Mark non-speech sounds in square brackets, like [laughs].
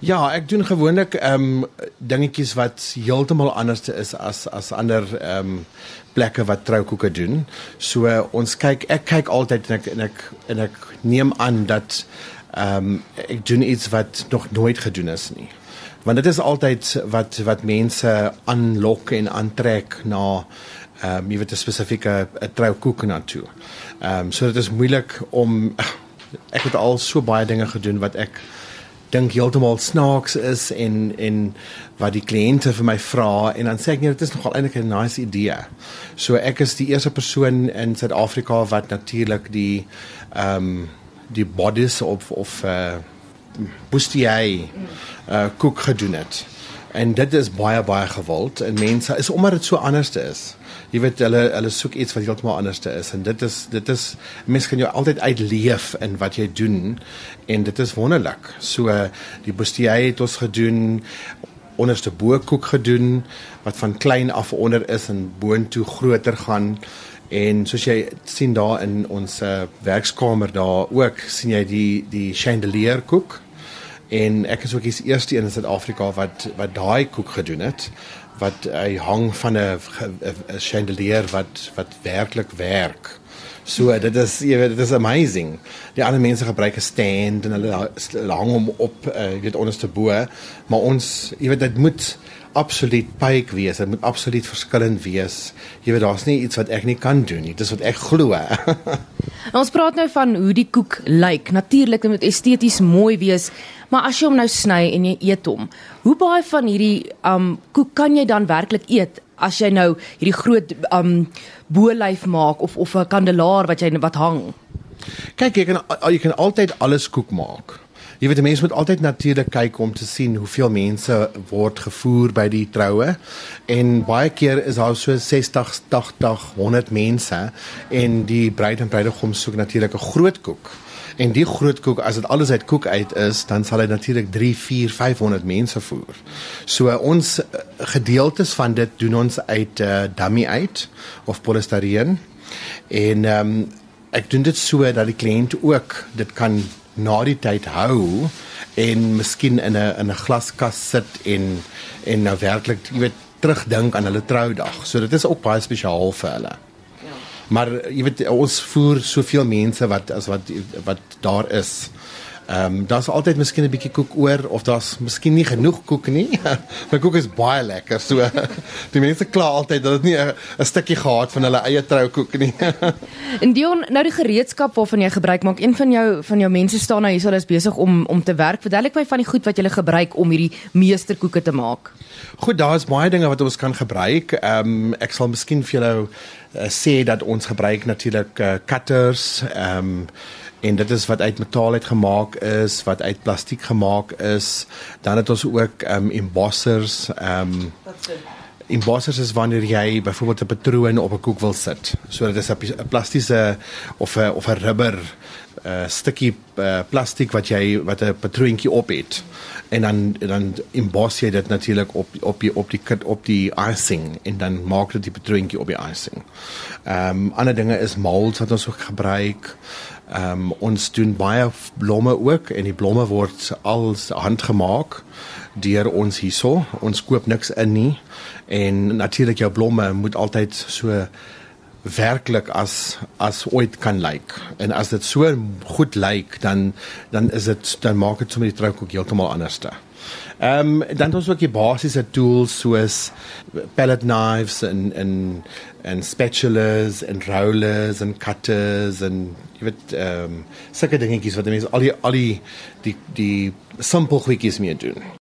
Ja, ek doen gewoonlik ehm um, dingetjies wat heeltemal anders is as as ander ehm um, plekke wat troukoeke doen. So uh, ons kyk ek kyk altyd en ek en ek en ek neem aan dat ehm um, ek doen iets wat nog nooit gedoen is nie. Want dit is altyd wat wat mense aanlok en aantrek na ehm um, jy weet 'n spesifieke troukoek na toe. Ehm um, so dit is moeilik om [laughs] ek het al so baie dinge gedoen wat ek dink heeltemal snaaks is en en wat die kliënte vir my vra en dan sê ek nee dit is nogal eintlik 'n nice idee. So ek is die eerste persoon in Suid-Afrika wat natuurlik die ehm um, die bodies of of uh bustier uh kook gedoen het. En dit is baie baie gewild en mense is omdat dit so anderste is. Jy weet hulle hulle soek iets wat heeltemal anderste is en dit is dit is mense kan jou altyd uitleef in wat jy doen en dit is wonderlik. So die bustier het ons gedoen onderste bokoek gedoen wat van klein af onder is en boontoe groter gaan En soos jy sien daar in ons uh, werkskamer daar ook sien jy die die chandelier koek. En ek is ook die eerste een in Suid-Afrika wat wat daai koek gedoen het wat hy hang van 'n chandelier wat wat werklik werk. So dit is jy weet dit is amazing. Die ander mense gebruik 'n stand en hulle hang hom op uh, jy weet onderste bo, maar ons jy weet dit moet absoluut pyk wees. Dit moet absoluut verskillend wees. Jy weet daar's nie iets wat ek nie kan doen nie. Dis wat ek glo. [laughs] ons praat nou van hoe die koek lyk. Natuurlik moet esteties mooi wees, maar as jy hom nou sny en jy eet hom, hoe baie van hierdie um koek kan jy dan werklik eet? As jy nou hierdie groot um bolyf maak of of 'n kandelaar wat jy wat hang. Kyk, jy kan jy kan altyd alles koek maak. Jy weet mense moet altyd natuurlik kyk om te sien hoeveel mense word gevoer by die troue. En baie keer is daar so 60, 80, 100 mense en die bruid en bruidegom soek natuurlik 'n groot koek. En die groot koek as dit alles uit koek uit is, dan sal hy natuurlik 3, 4, 500 mense voer. So ons gedeeltes van dit doen ons uit uh, dummy uit of polistireen. En ehm um, ek doen dit so dat die kliënt ook dit kan na die tyd hou en miskien in 'n in 'n glaskas sit en en nou werklik jy weet terugdink aan hulle troudag. So dit is ook baie spesiaal vir hulle. Ja. Maar jy weet ons voer soveel mense wat as wat wat daar is. Ehm um, daar's altyd miskien 'n bietjie koek oor of daar's miskien nie genoeg koek nie. [laughs] My koek is baie lekker. So [laughs] die mense kla altyd dat dit nie 'n stukkie gehad van hulle eie troukoek nie. [laughs] en Dion, nou die gereedskap waarvan jy gebruik maak, een van jou van jou mense staan nou hier, hulle is besig om om te werk. Verduidelik my van die goed wat jy gebruik om hierdie meesterkoeke te maak. Goed, daar's baie dinge wat ons kan gebruik. Ehm um, ek sal miskien vir julle uh, sê dat ons gebruik natuurlik uh, cutters, ehm um, en dit is wat uit metaal uit gemaak is, wat uit plastiek gemaak is. Dan het ons ook ehm um, embossers, ehm um, Embossers is wanneer jy byvoorbeeld 'n patroon op 'n koek wil sit. So dit is 'n plastiese of 'n of 'n rubber uh, stukkie uh, plastiek wat jy wat 'n patroontjie op het. En dan dan emboss jy dit natuurlik op op die op die kit op die icing en dan maak dit die patroontjie op die icing. Ehm um, ander dinge is molds wat ons ook gebruik. Ehm um, ons doen baie blomme ook en die blomme word als handgemaak deur ons hierso. Ons koop niks in nie. En natuurlik jou blomme moet altyd so werklik as as ooit kan lyk. En as dit so goed lyk, dan dan is dit dan maak dit sommer die trouk ook heeltemal anderste. Ehm um, dan het ons ook die basiese tools soos palette knives en en en spatulas en rollers en cutters en jy weet ehm um, sulke dingetjies wat mense al die al die die die simpel goedjies mee doen.